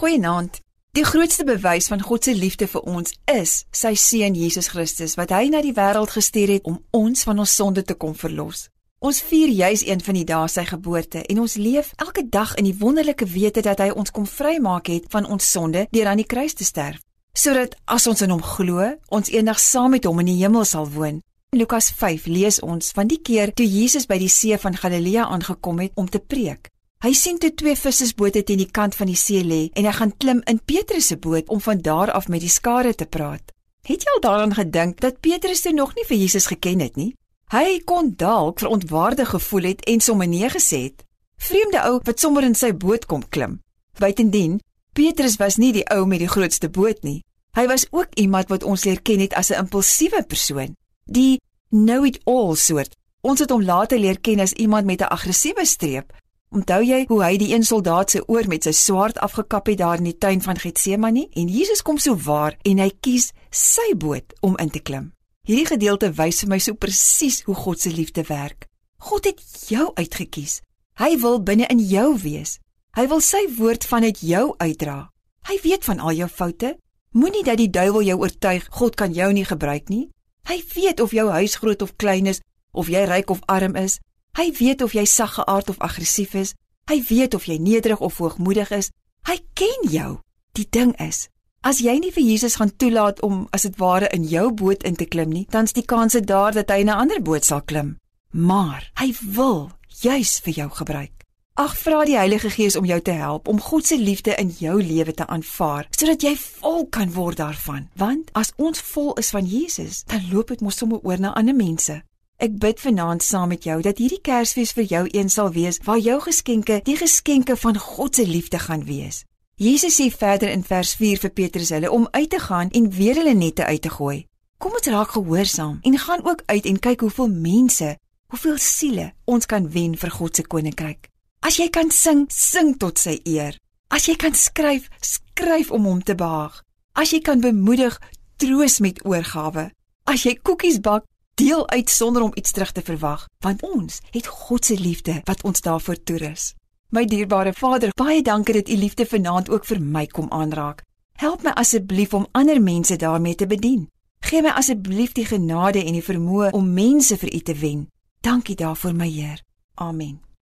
Goeienaand. Die grootste bewys van God se liefde vir ons is sy seun Jesus Christus wat hy na die wêreld gestuur het om ons van ons sonde te kom verlos. Ons vier juis een van die dae sy geboorte en ons leef elke dag in die wonderlike wete dat hy ons kom vrymaak het van ons sonde deur aan die kruis te sterf, sodat as ons in hom glo, ons eendag saam met hom in die hemel sal woon. In Lukas 5 lees ons van die keer toe Jesus by die see van Galilea aangekom het om te preek. Hy sien toe twee vissersbote teen die kant van die see lê en hy gaan klim in Petrus se boot om van daar af met die skare te praat. Het jy al daaraan gedink dat Petrus toe nog nie vir Jesus geken het nie? Hy kon dalk verontwaardig gevoel het en sommer nee gesê het. Vreemde ou wat sommer in sy boot kom klim. Buitendien, Petrus was nie die ou met die grootste boot nie. Hy was ook iemand wat ons leer ken het as 'n impulsiewe persoon, die know it all soort. Ons het hom later leer ken as iemand met 'n aggressiewe streep. Onthou jy hoe hy die een soldaat se oor met sy swaard afgekap het daar in die tuin van Getsemane en Jesus kom so waar en hy kies sy boot om in te klim. Hierdie gedeelte wys vir my so presies hoe God se liefde werk. God het jou uitget kies. Hy wil binne in jou wees. Hy wil sy woord vanuit jou uitdra. Hy weet van al jou foute. Moenie dat die duiwel jou oortuig God kan jou nie gebruik nie. Hy weet of jou huis groot of klein is, of jy ryk of arm is. Hy weet of jy saggeaard of aggressief is. Hy weet of jy nederig of hoogmoedig is. Hy ken jou. Die ding is, As jy nie vir Jesus gaan toelaat om as dit ware in jou boot in te klim nie, dan's die kans daar dat hy in 'n ander boot sal klim. Maar hy wil juis vir jou gebruik. Ag vra die Heilige Gees om jou te help om God se liefde in jou lewe te aanvaar, sodat jy vol kan word daarvan. Want as ons vol is van Jesus, dan loop dit mos sommer oor na ander mense. Ek bid vanaand saam met jou dat hierdie Kersfees vir jou een sal wees waar jou geskenke die geskenke van God se liefde gaan wees. Jesus sê verder in vers 4 vir Petrus hulle om uit te gaan en weer hulle nette uit te gooi. Kom ons raak gehoorsaam en gaan ook uit en kyk hoeveel mense, hoeveel siele ons kan wen vir God se koninkryk. As jy kan sing, sing tot sy eer. As jy kan skryf, skryf om hom te behaag. As jy kan bemoedig, troos met oorgawe. As jy koekies bak, deel uit sonder om iets terug te verwag, want ons het God se liefde wat ons daarvoor toerus. My dierbare Vader, baie dankie dat U liefde vanaand ook vir my kom aanraak. Help my asseblief om ander mense daarmee te bedien. Gee my asseblief die genade en die vermoë om mense vir U te wen. Dankie daarvoor, my Heer. Amen.